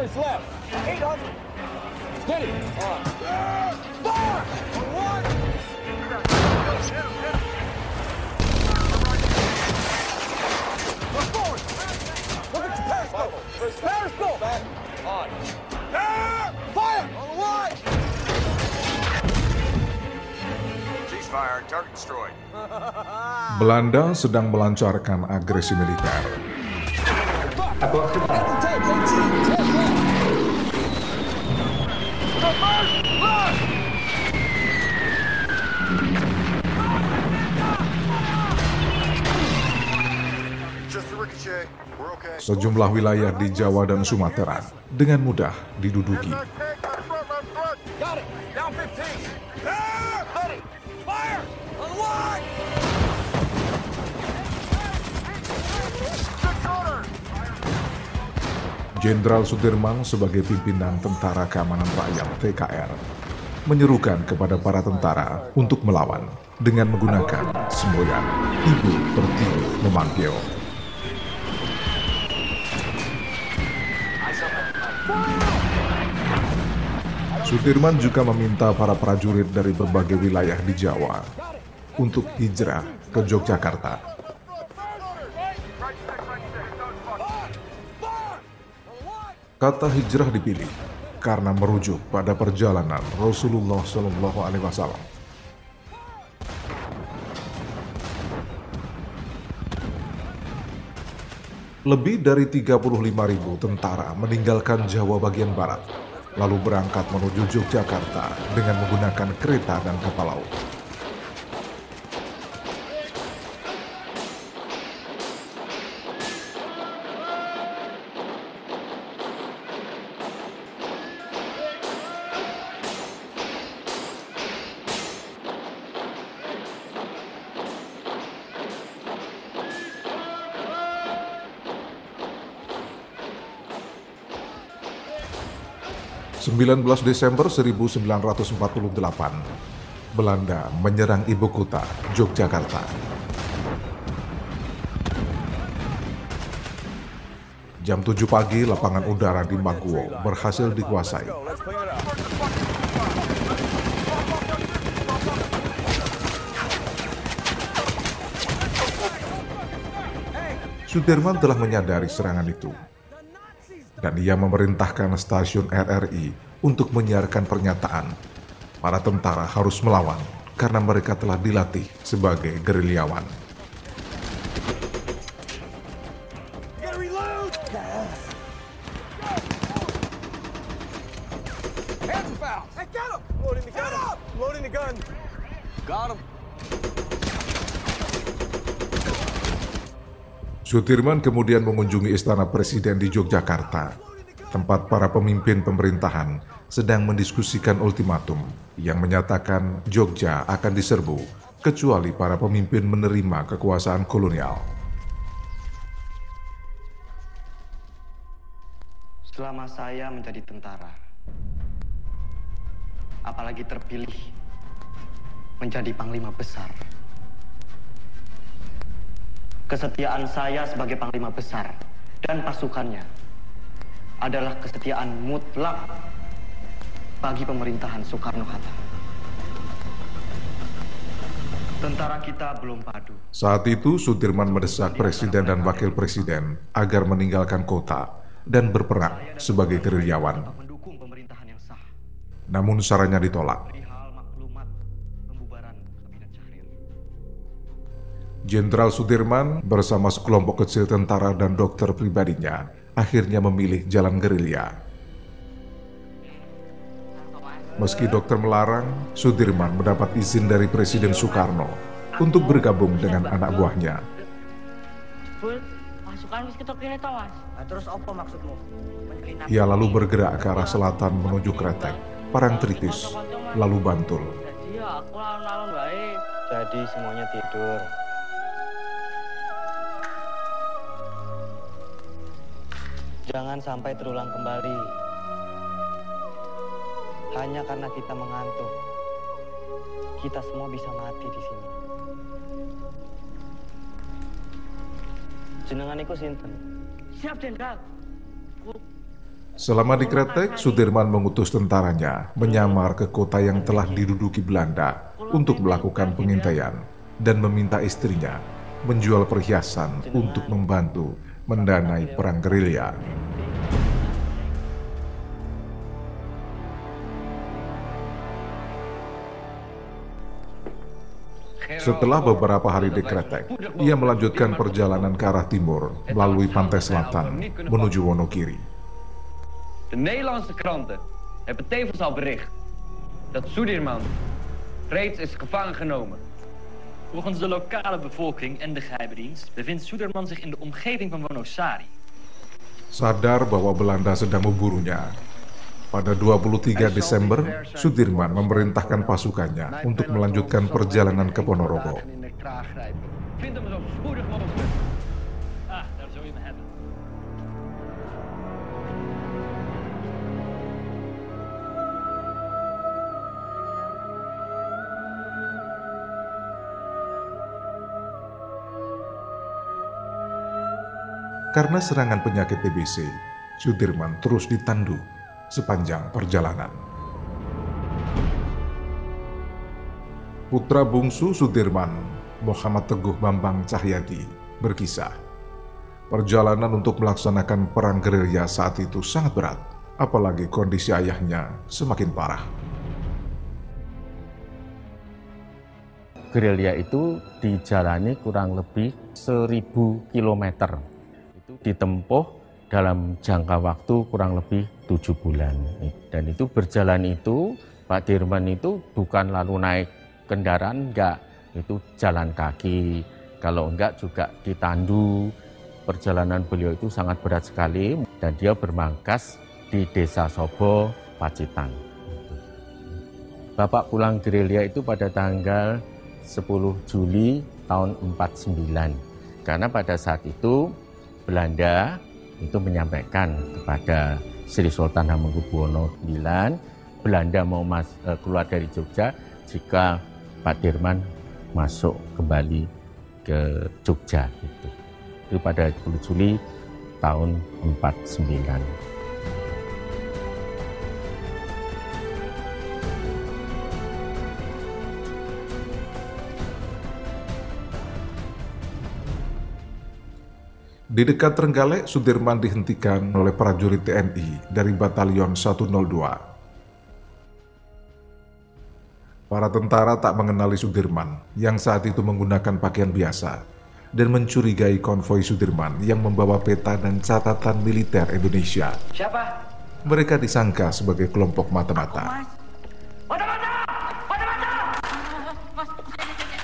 Traverse left. 800. Steady. On. Fire! On one. Look forward. Look at your periscope. Periscope. Back. On. Fire! On the line. Ceasefire. Target destroyed. Belanda sedang melancarkan agresi militer. Sejumlah wilayah di Jawa dan Sumatera dengan mudah diduduki. Got it. Down 15. Ready. Fire! On the line. Jenderal Sudirman sebagai pimpinan Tentara Keamanan Rakyat TKR menyerukan kepada para tentara untuk melawan dengan menggunakan semboyan Ibu Pertiwi memanggil. Sudirman juga meminta para prajurit dari berbagai wilayah di Jawa untuk hijrah ke Yogyakarta Kata hijrah dipilih karena merujuk pada perjalanan Rasulullah Shallallahu Alaihi Wasallam. Lebih dari 35.000 tentara meninggalkan Jawa bagian barat, lalu berangkat menuju Yogyakarta dengan menggunakan kereta dan kapal laut. Sembilan belas Desember 1948, Belanda menyerang ibu kota, Yogyakarta. Jam 7 pagi, lapangan udara di Maguwo berhasil dikuasai. Sudirman telah menyadari serangan itu, dan ia memerintahkan stasiun RRI untuk menyiarkan pernyataan para tentara harus melawan karena mereka telah dilatih sebagai gerilyawan. Sudirman kemudian mengunjungi Istana Presiden di Yogyakarta, tempat para pemimpin pemerintahan sedang mendiskusikan ultimatum yang menyatakan Jogja akan diserbu kecuali para pemimpin menerima kekuasaan kolonial. Selama saya menjadi tentara, apalagi terpilih menjadi panglima besar, kesetiaan saya sebagai panglima besar dan pasukannya adalah kesetiaan mutlak bagi pemerintahan Soekarno-Hatta. Tentara kita belum padu. Saat itu Sudirman mendesak presiden dan wakil presiden agar meninggalkan kota dan berperang sebagai gerilyawan. Mendukung pemerintahan yang sah. Namun sarannya ditolak. Jenderal Sudirman bersama sekelompok kecil tentara dan dokter pribadinya akhirnya memilih jalan gerilya. Meski dokter melarang, Sudirman mendapat izin dari Presiden Soekarno untuk bergabung dengan anak buahnya. Bul, pasukan wis ketok kene to, Mas. terus apa maksudmu? Menyelinap. Ia lalu bergerak ke arah selatan menuju Kretek, Parangtritis, lalu Bantul. Jadi aku alon-alon wae. Jadi semuanya tidur. Jangan sampai terulang kembali. Hanya karena kita mengantuk, kita semua bisa mati di sini. Jenengan iku sinten? Siap, Jenderal. Selama di Kretek, Sudirman mengutus tentaranya menyamar ke kota yang telah diduduki Belanda untuk melakukan pengintaian dan meminta istrinya menjual perhiasan untuk membantu mendanai perang gerilya. Setelah beberapa hari di Kretek, ia melanjutkan perjalanan ke arah timur melalui pantai selatan menuju Wonogiri. De Nederlandse kranten hebben tevens al bericht dat Sudirman reeds is gevangen genomen. Volgens de lokale bevolking en de geheime dienst bevindt Soederman zich in de omgeving van Wonosari. Sadar bahwa Belanda sedang memburunya, pada 23 Desember, Sudirman memerintahkan pasukannya untuk melanjutkan perjalanan ke Ponorogo. Karena serangan penyakit TBC, Sudirman terus ditandu sepanjang perjalanan. Putra bungsu Sudirman, Muhammad Teguh Bambang Cahyadi, berkisah. Perjalanan untuk melaksanakan perang gerilya saat itu sangat berat, apalagi kondisi ayahnya semakin parah. gerilya itu dijalani kurang lebih 1000 km. Itu ditempuh dalam jangka waktu kurang lebih tujuh bulan. Dan itu berjalan itu, Pak Dirman itu bukan lalu naik kendaraan, enggak. Itu jalan kaki. Kalau enggak juga ditandu. Perjalanan beliau itu sangat berat sekali dan dia bermangkas di Desa Sobo, Pacitan. Bapak pulang gerilya itu pada tanggal 10 Juli tahun 49. Karena pada saat itu Belanda itu menyampaikan kepada Sri Sultan Hamengkubuwono IX Belanda mau mas, eh, keluar dari Jogja jika Pak Dirman masuk kembali ke Jogja itu. Itu pada 10 Juli tahun 49. Di dekat Trenggalek, Sudirman dihentikan oleh prajurit TNI dari Batalion 102. Para tentara tak mengenali Sudirman yang saat itu menggunakan pakaian biasa dan mencurigai konvoi Sudirman yang membawa peta dan catatan militer Indonesia. Siapa? Mereka disangka sebagai kelompok mata-mata. Mata-mata! Mata-mata! Mas, sini, sini,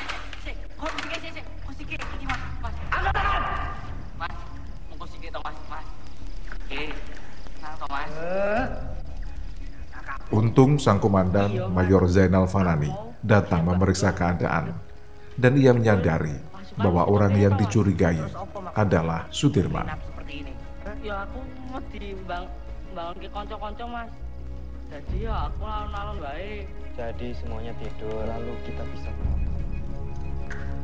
sini. Kau sikit, sini, sini. Kau sikit, ini mas, mas. Angkat tangan! Mas, mau kau sikit tau mas, mas. Oke, nah tau mas. Untung sang komandan Mayor Zainal Fanani datang memeriksa keadaan dan ia menyadari bahwa orang yang dicurigai adalah Sudirman. Ya aku dibang bangun ke konco-konco mas. Jadi ya aku baik. Jadi semuanya tidur, lalu kita bisa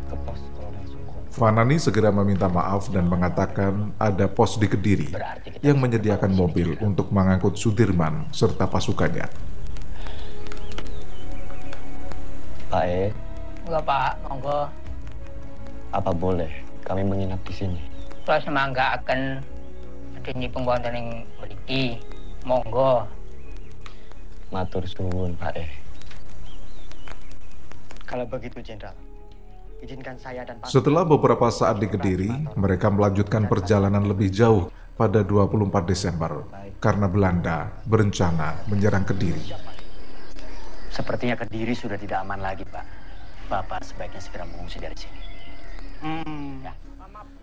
ke pos Kolonel Suko. Fanani segera meminta maaf dan mengatakan ada pos di Kediri yang menyediakan mobil untuk mengangkut Sudirman serta pasukannya. Pak E, Enggak pak, monggo. apa boleh kami menginap di sini? Kalau semangga akan adanya pembuatan yang beriki, monggo. Matur suwun, Pak E. Kalau begitu, Jenderal, izinkan saya dan Pak Setelah beberapa saat di Kediri, mereka melanjutkan perjalanan lebih jauh pada 24 Desember karena Belanda berencana menyerang Kediri. Sepertinya Kediri sudah tidak aman lagi, Pak. Bapak sebaiknya segera mengungsi dari sini.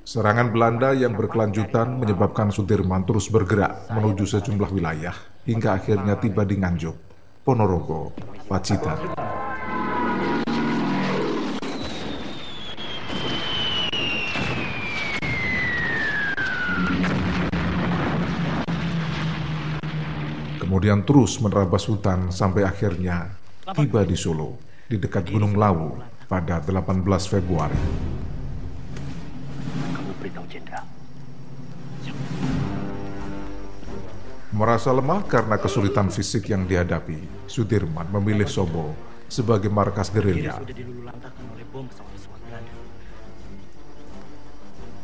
Serangan Belanda yang berkelanjutan menyebabkan Sudirman terus bergerak menuju sejumlah wilayah hingga akhirnya tiba di Nganjuk, Ponorogo, Pacitan. Kemudian terus menerabas hutan sampai akhirnya tiba di Solo, di dekat Gunung Lawu pada 18 Februari. Kamu beritahu Jenderal. Merasa lemah karena kesulitan fisik yang dihadapi, Sudirman memilih Sobo sebagai markas gerilya.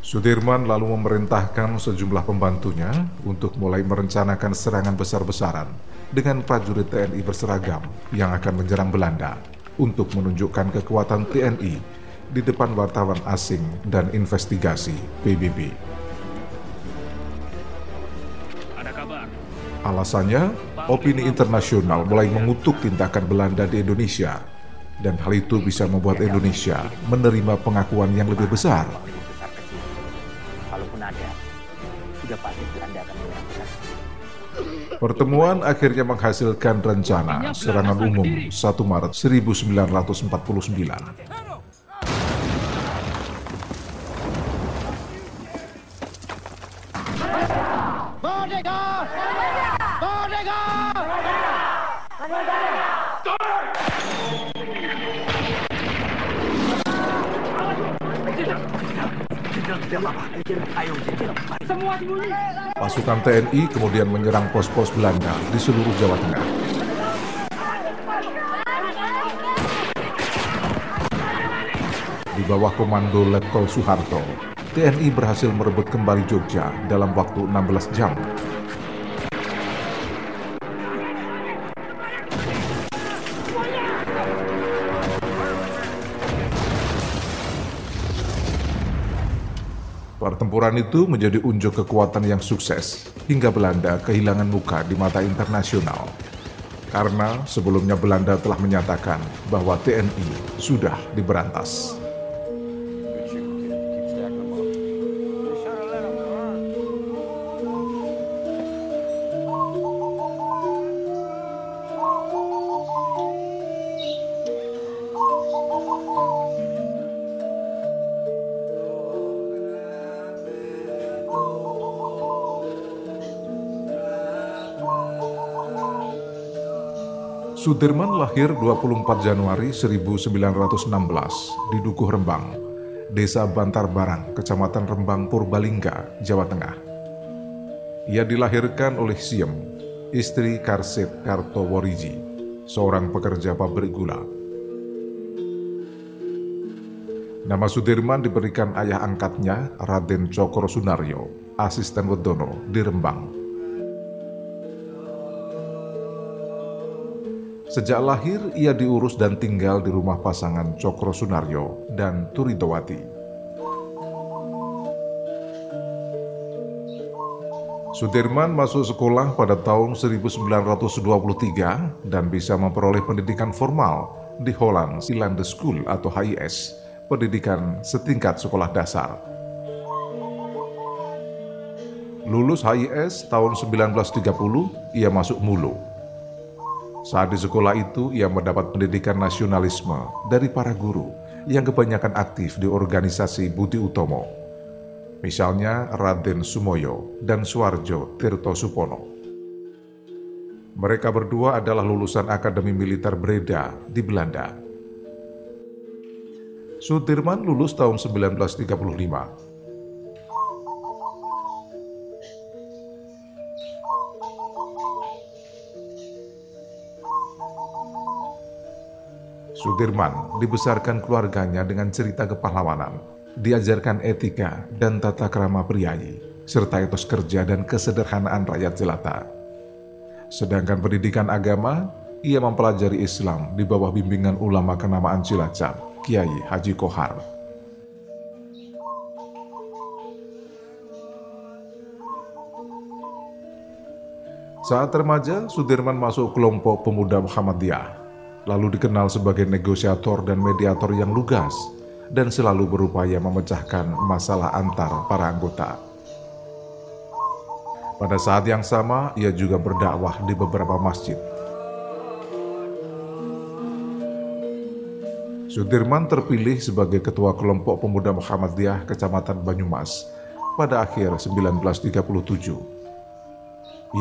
Sudirman lalu memerintahkan sejumlah pembantunya untuk mulai merencanakan serangan besar-besaran dengan prajurit TNI berseragam yang akan menyerang Belanda untuk menunjukkan kekuatan TNI di depan wartawan asing dan investigasi PBB. Ada kabar. Alasannya, opini internasional mulai mengutuk tindakan Belanda di Indonesia, dan hal itu bisa membuat Indonesia menerima pengakuan yang lebih besar. Pertemuan akhirnya menghasilkan rencana serangan umum 1 Maret 1949. Pasukan TNI kemudian menyerang pos-pos Belanda di seluruh Jawa Tengah. Di bawah komando Letkol Soeharto, TNI berhasil merebut kembali Jogja dalam waktu 16 jam. Pertempuran itu menjadi unjuk kekuatan yang sukses hingga Belanda kehilangan muka di mata internasional. Karena sebelumnya Belanda telah menyatakan bahwa TNI sudah diberantas. Sudirman lahir 24 Januari 1916 di Dukuh Rembang, Desa Bantar Barang, Kecamatan Rembang, Purbalingga, Jawa Tengah. Ia dilahirkan oleh Siem, istri Karsit Kartoworiji, seorang pekerja pabrik gula. Nama Sudirman diberikan ayah angkatnya, Raden Cokro Sunaryo, asisten Wedono di Rembang. Sejak lahir, ia diurus dan tinggal di rumah pasangan Cokro Sunaryo dan Turidowati. Sudirman masuk sekolah pada tahun 1923 dan bisa memperoleh pendidikan formal di Holland Silande School atau HIS, pendidikan setingkat sekolah dasar. Lulus HIS tahun 1930, ia masuk Mulu, saat di sekolah itu, ia mendapat pendidikan nasionalisme dari para guru yang kebanyakan aktif di organisasi Budi Utomo. Misalnya Raden Sumoyo dan Suarjo Tirto Supono. Mereka berdua adalah lulusan Akademi Militer Breda di Belanda. Sudirman lulus tahun 1935 Sudirman dibesarkan keluarganya dengan cerita kepahlawanan, diajarkan etika dan tata krama priayi, serta etos kerja dan kesederhanaan rakyat jelata. Sedangkan pendidikan agama, ia mempelajari Islam di bawah bimbingan ulama kenamaan Cilacap, Kiai Haji Kohar. Saat remaja, Sudirman masuk kelompok pemuda Muhammadiyah lalu dikenal sebagai negosiator dan mediator yang lugas dan selalu berupaya memecahkan masalah antar para anggota. Pada saat yang sama, ia juga berdakwah di beberapa masjid. Sudirman terpilih sebagai ketua kelompok pemuda Muhammadiyah Kecamatan Banyumas pada akhir 1937.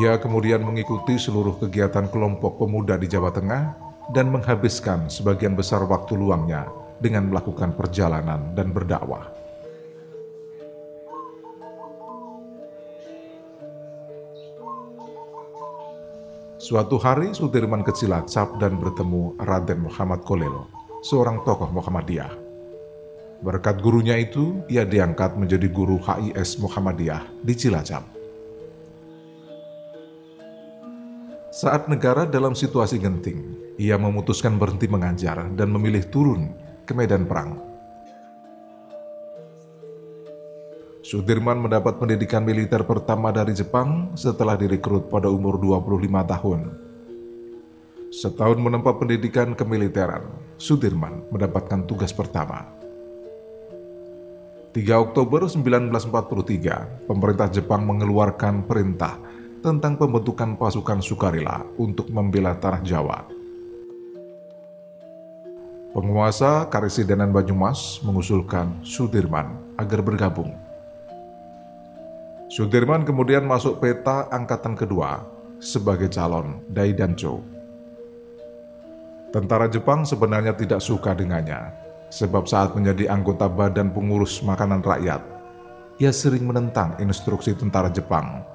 Ia kemudian mengikuti seluruh kegiatan kelompok pemuda di Jawa Tengah dan menghabiskan sebagian besar waktu luangnya dengan melakukan perjalanan dan berdakwah. Suatu hari Sudirman ke Cilacap dan bertemu Raden Muhammad Kolil, seorang tokoh Muhammadiyah. Berkat gurunya itu, ia diangkat menjadi guru HIS Muhammadiyah di Cilacap. Saat negara dalam situasi genting, ia memutuskan berhenti mengajar dan memilih turun ke medan perang. Sudirman mendapat pendidikan militer pertama dari Jepang setelah direkrut pada umur 25 tahun. Setahun menempuh pendidikan kemiliteran, Sudirman mendapatkan tugas pertama. 3 Oktober 1943, pemerintah Jepang mengeluarkan perintah tentang pembentukan pasukan sukarela untuk membela tanah Jawa. Penguasa Karesidenan Banyumas mengusulkan Sudirman agar bergabung Sudirman kemudian masuk peta angkatan kedua sebagai calon Dai Dancho. Tentara Jepang sebenarnya tidak suka dengannya, sebab saat menjadi anggota Badan Pengurus Makanan Rakyat, ia sering menentang instruksi tentara Jepang.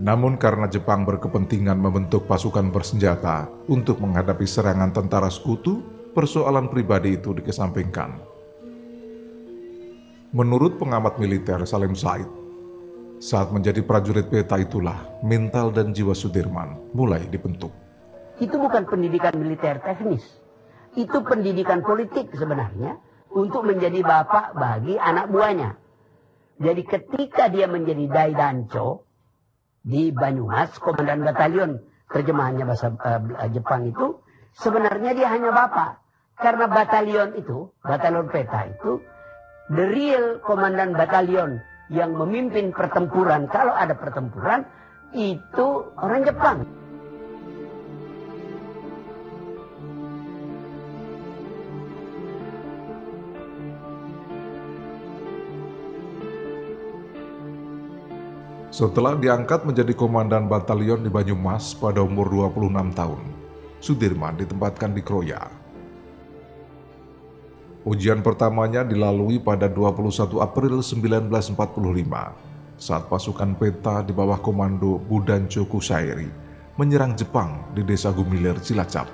Namun karena Jepang berkepentingan membentuk pasukan bersenjata untuk menghadapi serangan tentara sekutu, persoalan pribadi itu dikesampingkan. Menurut pengamat militer Salim Said, saat menjadi prajurit peta itulah mental dan jiwa Sudirman mulai dibentuk. Itu bukan pendidikan militer teknis. Itu pendidikan politik sebenarnya untuk menjadi bapak bagi anak buahnya. Jadi ketika dia menjadi Dai Danco di Banyumas, komandan batalion, terjemahannya bahasa uh, Jepang itu, sebenarnya dia hanya bapak. Karena batalion itu, batalion peta itu, the real komandan batalion yang memimpin pertempuran, kalau ada pertempuran, itu orang Jepang. Setelah diangkat menjadi komandan batalion di Banyumas pada umur 26 tahun, Sudirman ditempatkan di Kroya, Ujian pertamanya dilalui pada 21 April 1945 saat pasukan peta di bawah komando Budancho Kusairi menyerang Jepang di desa Gumiler, Cilacap.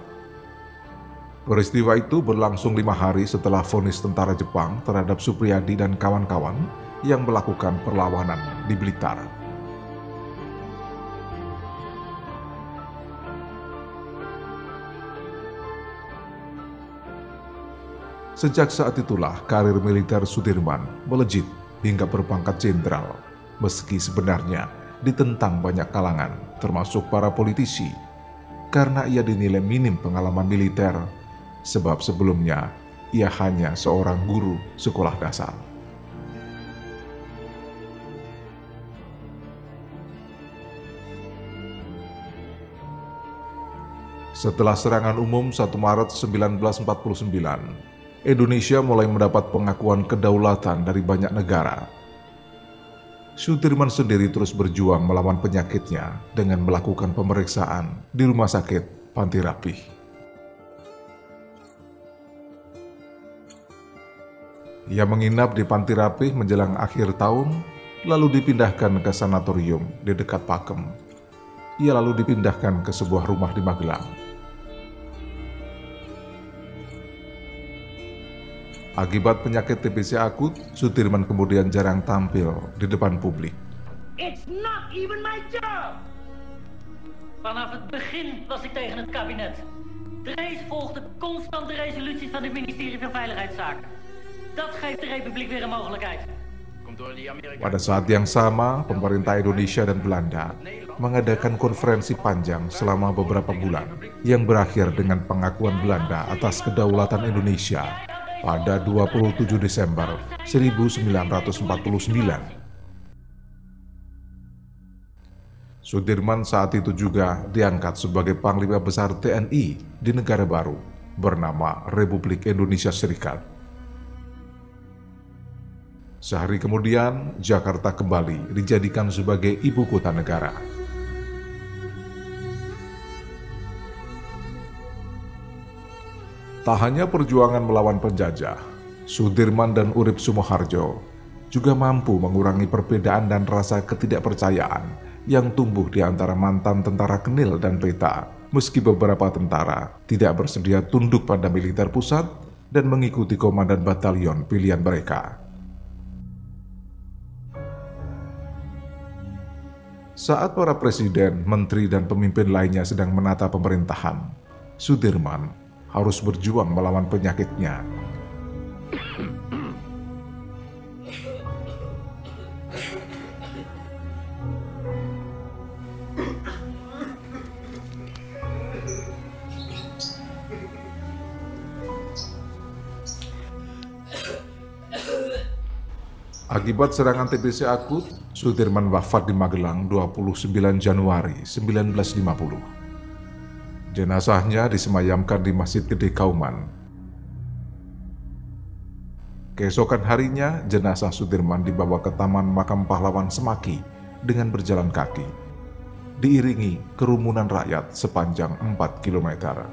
Peristiwa itu berlangsung lima hari setelah vonis tentara Jepang terhadap Supriyadi dan kawan-kawan yang melakukan perlawanan di Blitar. Sejak saat itulah karir militer Sudirman melejit hingga berpangkat jenderal, meski sebenarnya ditentang banyak kalangan, termasuk para politisi, karena ia dinilai minim pengalaman militer, sebab sebelumnya ia hanya seorang guru sekolah dasar. Setelah serangan umum 1 Maret 1949, Indonesia mulai mendapat pengakuan kedaulatan dari banyak negara. Sudirman sendiri terus berjuang melawan penyakitnya dengan melakukan pemeriksaan di rumah sakit Panti Rapih. Ia menginap di Panti Rapih menjelang akhir tahun, lalu dipindahkan ke sanatorium di dekat Pakem. Ia lalu dipindahkan ke sebuah rumah di Magelang. Akibat penyakit TBC akut, Sudirman kemudian jarang tampil di depan publik. It's not even my job! Vanaf het begin was ik tegen het kabinet. Drees volgde constant de resoluties van het ministerie van Veiligheidszaken. Dat geeft de Republiek weer een mogelijkheid. Pada saat yang sama, pemerintah Indonesia dan Belanda mengadakan konferensi panjang selama beberapa bulan yang berakhir dengan pengakuan Belanda atas kedaulatan Indonesia pada 27 Desember 1949. Sudirman saat itu juga diangkat sebagai Panglima Besar TNI di negara baru bernama Republik Indonesia Serikat. Sehari kemudian, Jakarta kembali dijadikan sebagai ibu kota negara. Tak hanya perjuangan melawan penjajah, Sudirman dan Urip Sumoharjo juga mampu mengurangi perbedaan dan rasa ketidakpercayaan yang tumbuh di antara mantan tentara Kenil dan Peta, meski beberapa tentara tidak bersedia tunduk pada militer pusat dan mengikuti komandan batalion pilihan mereka. Saat para presiden, menteri, dan pemimpin lainnya sedang menata pemerintahan, Sudirman harus berjuang melawan penyakitnya Akibat serangan TBC akut, Sudirman wafat di Magelang 29 Januari 1950. Jenazahnya disemayamkan di Masjid Gede Kauman. Keesokan harinya, jenazah Sudirman dibawa ke Taman Makam Pahlawan Semaki dengan berjalan kaki, diiringi kerumunan rakyat sepanjang 4 kilometer.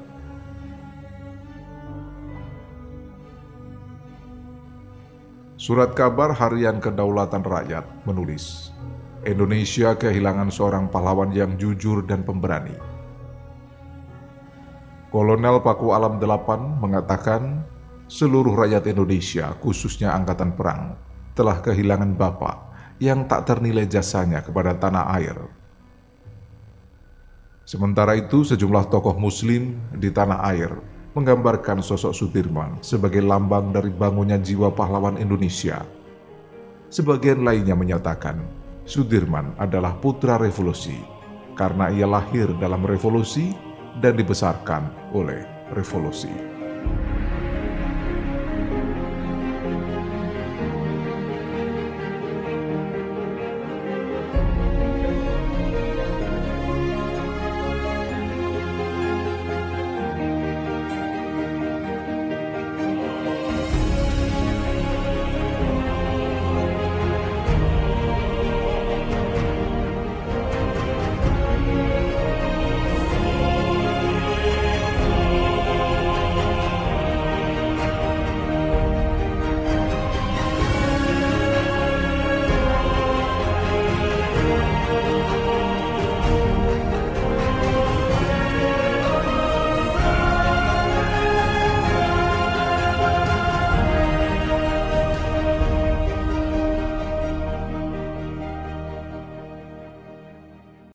Surat kabar harian kedaulatan rakyat menulis, Indonesia kehilangan seorang pahlawan yang jujur dan pemberani. Kolonel Paku Alam 8 mengatakan, seluruh rakyat Indonesia, khususnya angkatan perang, telah kehilangan bapak yang tak ternilai jasanya kepada tanah air. Sementara itu, sejumlah tokoh muslim di tanah air menggambarkan sosok Sudirman sebagai lambang dari bangunnya jiwa pahlawan Indonesia. Sebagian lainnya menyatakan Sudirman adalah putra revolusi karena ia lahir dalam revolusi dan dibesarkan oleh revolusi.